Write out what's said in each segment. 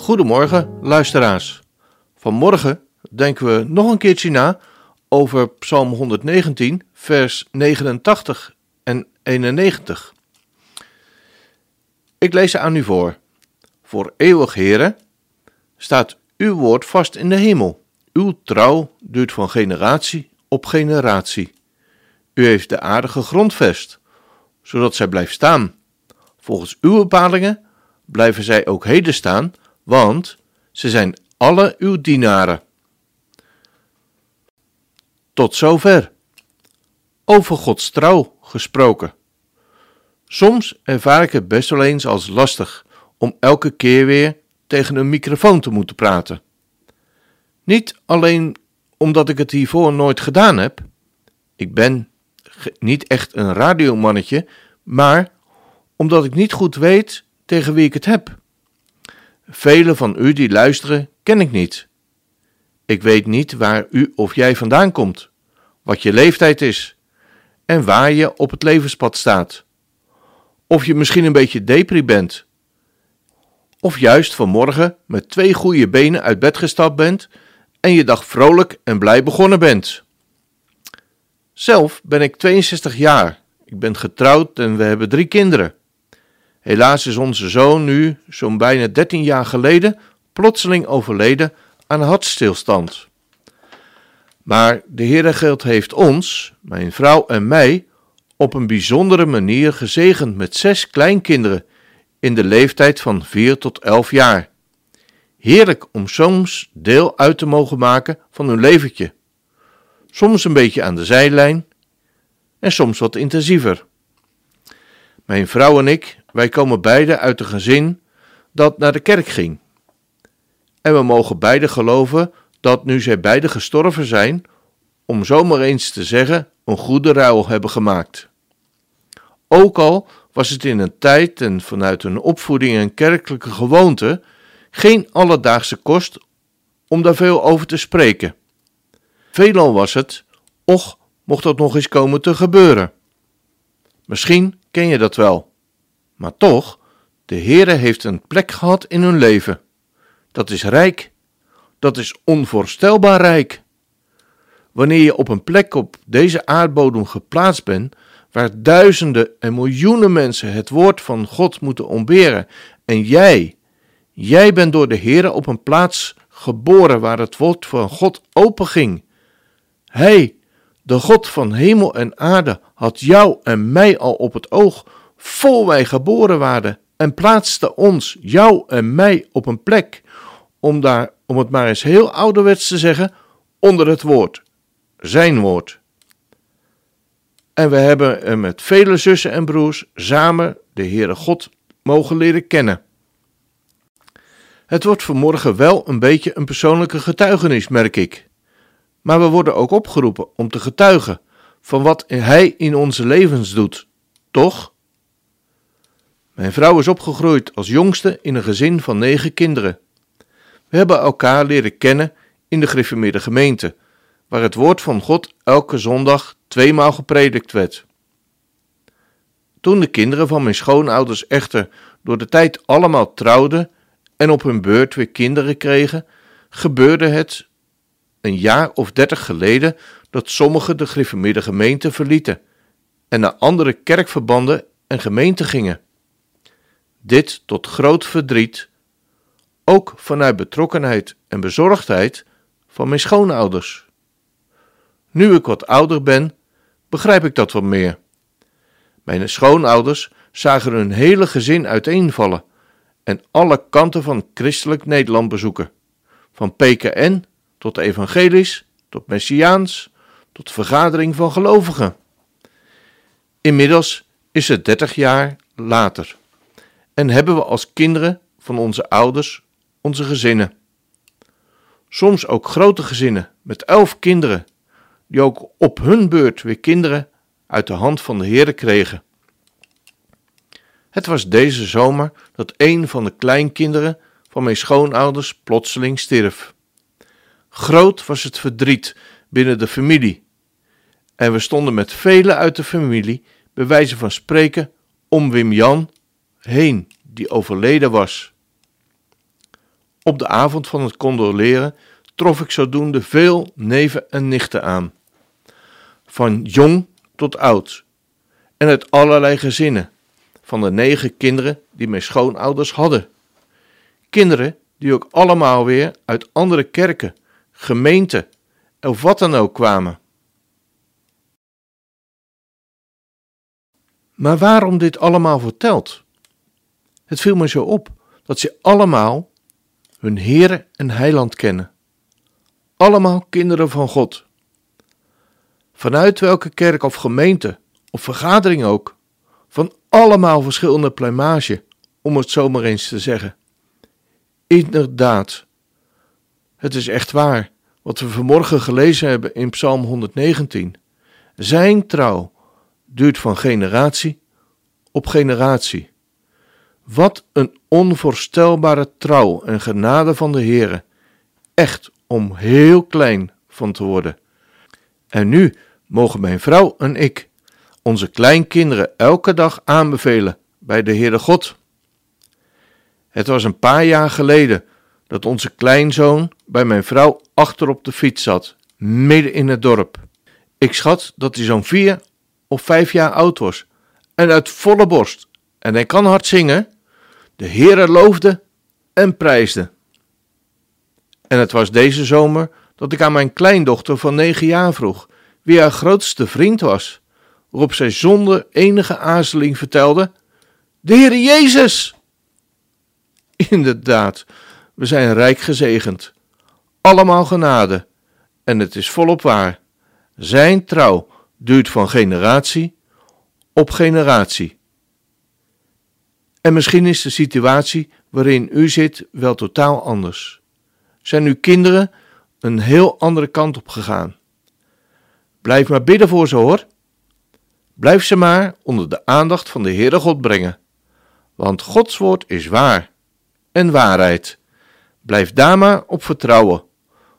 Goedemorgen, luisteraars. Vanmorgen denken we nog een keertje na over Psalm 119, vers 89 en 91. Ik lees ze aan u voor. Voor eeuwig, Heren, staat uw woord vast in de hemel. Uw trouw duurt van generatie op generatie. U heeft de aarde gegrondvest, zodat zij blijft staan. Volgens uw bepalingen blijven zij ook heden staan, want ze zijn alle uw dienaren. Tot zover. Over Gods trouw gesproken. Soms ervaar ik het best wel eens als lastig om elke keer weer tegen een microfoon te moeten praten. Niet alleen omdat ik het hiervoor nooit gedaan heb. Ik ben niet echt een radiomannetje, maar omdat ik niet goed weet tegen wie ik het heb. Velen van u die luisteren ken ik niet. Ik weet niet waar u of jij vandaan komt wat je leeftijd is en waar je op het levenspad staat. Of je misschien een beetje depri bent. Of juist vanmorgen met twee goede benen uit bed gestapt bent en je dag vrolijk en blij begonnen bent. Zelf ben ik 62 jaar. Ik ben getrouwd en we hebben drie kinderen. Helaas is onze zoon nu, zo'n bijna 13 jaar geleden, plotseling overleden aan hartstilstand. Maar de Heere God heeft ons, mijn vrouw en mij, op een bijzondere manier gezegend met zes kleinkinderen in de leeftijd van vier tot elf jaar. Heerlijk om soms deel uit te mogen maken van hun leventje. Soms een beetje aan de zijlijn en soms wat intensiever. Mijn vrouw en ik, wij komen beide uit een gezin dat naar de kerk ging. En we mogen beide geloven dat nu zij beide gestorven zijn, om zomaar eens te zeggen, een goede ruil hebben gemaakt. Ook al was het in een tijd en vanuit hun opvoeding en kerkelijke gewoonte geen alledaagse kost om daar veel over te spreken. Veelal was het, och, mocht dat nog eens komen te gebeuren. Misschien ken je dat wel, maar toch, de Heere heeft een plek gehad in hun leven. Dat is rijk dat is onvoorstelbaar rijk. Wanneer je op een plek op deze aardbodem geplaatst bent, waar duizenden en miljoenen mensen het woord van God moeten ontberen, en jij, jij bent door de Heer op een plaats geboren waar het woord van God openging. Hij, de God van hemel en aarde, had jou en mij al op het oog, vol wij geboren waren, en plaatste ons, jou en mij, op een plek om daar om het maar eens heel ouderwets te zeggen, onder het woord, zijn woord. En we hebben met vele zussen en broers samen de Heere God mogen leren kennen. Het wordt vanmorgen wel een beetje een persoonlijke getuigenis, merk ik. Maar we worden ook opgeroepen om te getuigen van wat Hij in onze levens doet, toch? Mijn vrouw is opgegroeid als jongste in een gezin van negen kinderen. We hebben elkaar leren kennen in de gereformeerde gemeente, waar het woord van God elke zondag tweemaal gepredikt werd. Toen de kinderen van mijn schoonouders echter door de tijd allemaal trouwden en op hun beurt weer kinderen kregen, gebeurde het een jaar of dertig geleden dat sommigen de gereformeerde gemeente verlieten en naar andere kerkverbanden en gemeenten gingen. Dit tot groot verdriet ook vanuit betrokkenheid en bezorgdheid van mijn schoonouders. Nu ik wat ouder ben, begrijp ik dat wat meer. Mijn schoonouders zagen hun hele gezin uiteenvallen en alle kanten van christelijk Nederland bezoeken, van PKN tot evangelisch, tot messiaans, tot vergadering van gelovigen. Inmiddels is het dertig jaar later en hebben we als kinderen van onze ouders onze gezinnen. Soms ook grote gezinnen met elf kinderen, die ook op hun beurt weer kinderen uit de hand van de Heere kregen. Het was deze zomer dat een van de kleinkinderen van mijn schoonouders plotseling stierf. Groot was het verdriet binnen de familie. En we stonden met velen uit de familie, bij wijze van spreken, om Wim Jan heen, die overleden was. Op de avond van het condoleren trof ik zodoende veel neven en nichten aan. Van jong tot oud. En uit allerlei gezinnen. Van de negen kinderen die mijn schoonouders hadden. Kinderen die ook allemaal weer uit andere kerken, gemeenten of wat dan ook kwamen. Maar waarom dit allemaal verteld? Het viel me zo op dat ze allemaal hun Heere en Heiland kennen. Allemaal kinderen van God. Vanuit welke kerk of gemeente of vergadering ook, van allemaal verschillende plumage, om het zomaar eens te zeggen. Inderdaad, het is echt waar wat we vanmorgen gelezen hebben in Psalm 119. Zijn trouw duurt van generatie op generatie. Wat een onvoorstelbare trouw en genade van de Heere. Echt om heel klein van te worden. En nu mogen mijn vrouw en ik onze kleinkinderen elke dag aanbevelen bij de Heere God. Het was een paar jaar geleden dat onze kleinzoon bij mijn vrouw achter op de fiets zat, midden in het dorp. Ik schat dat hij zo'n vier of vijf jaar oud was en uit volle borst, en hij kan hard zingen, de Heere loofde en prijsde. En het was deze zomer dat ik aan mijn kleindochter van negen jaar vroeg wie haar grootste vriend was, waarop zij zonder enige aarzeling vertelde: De Heere Jezus! Inderdaad, we zijn rijk gezegend, allemaal genade, en het is volop waar. Zijn trouw duurt van generatie op generatie. En misschien is de situatie waarin u zit wel totaal anders. Zijn uw kinderen een heel andere kant op gegaan? Blijf maar bidden voor ze hoor. Blijf ze maar onder de aandacht van de Heere God brengen. Want Gods woord is waar en waarheid. Blijf daar maar op vertrouwen.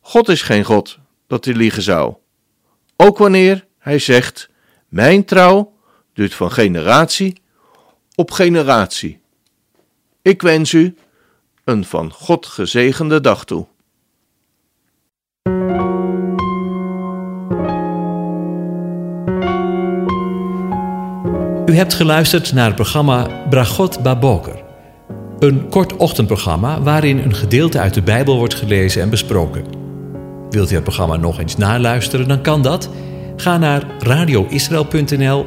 God is geen God dat hij liegen zou. Ook wanneer hij zegt: Mijn trouw duurt van generatie op generatie. Ik wens u een van God gezegende dag toe. U hebt geluisterd naar het programma Bragot Baboker. Een kort ochtendprogramma waarin een gedeelte uit de Bijbel wordt gelezen en besproken. Wilt u het programma nog eens naluisteren, dan kan dat. Ga naar radioisrael.nl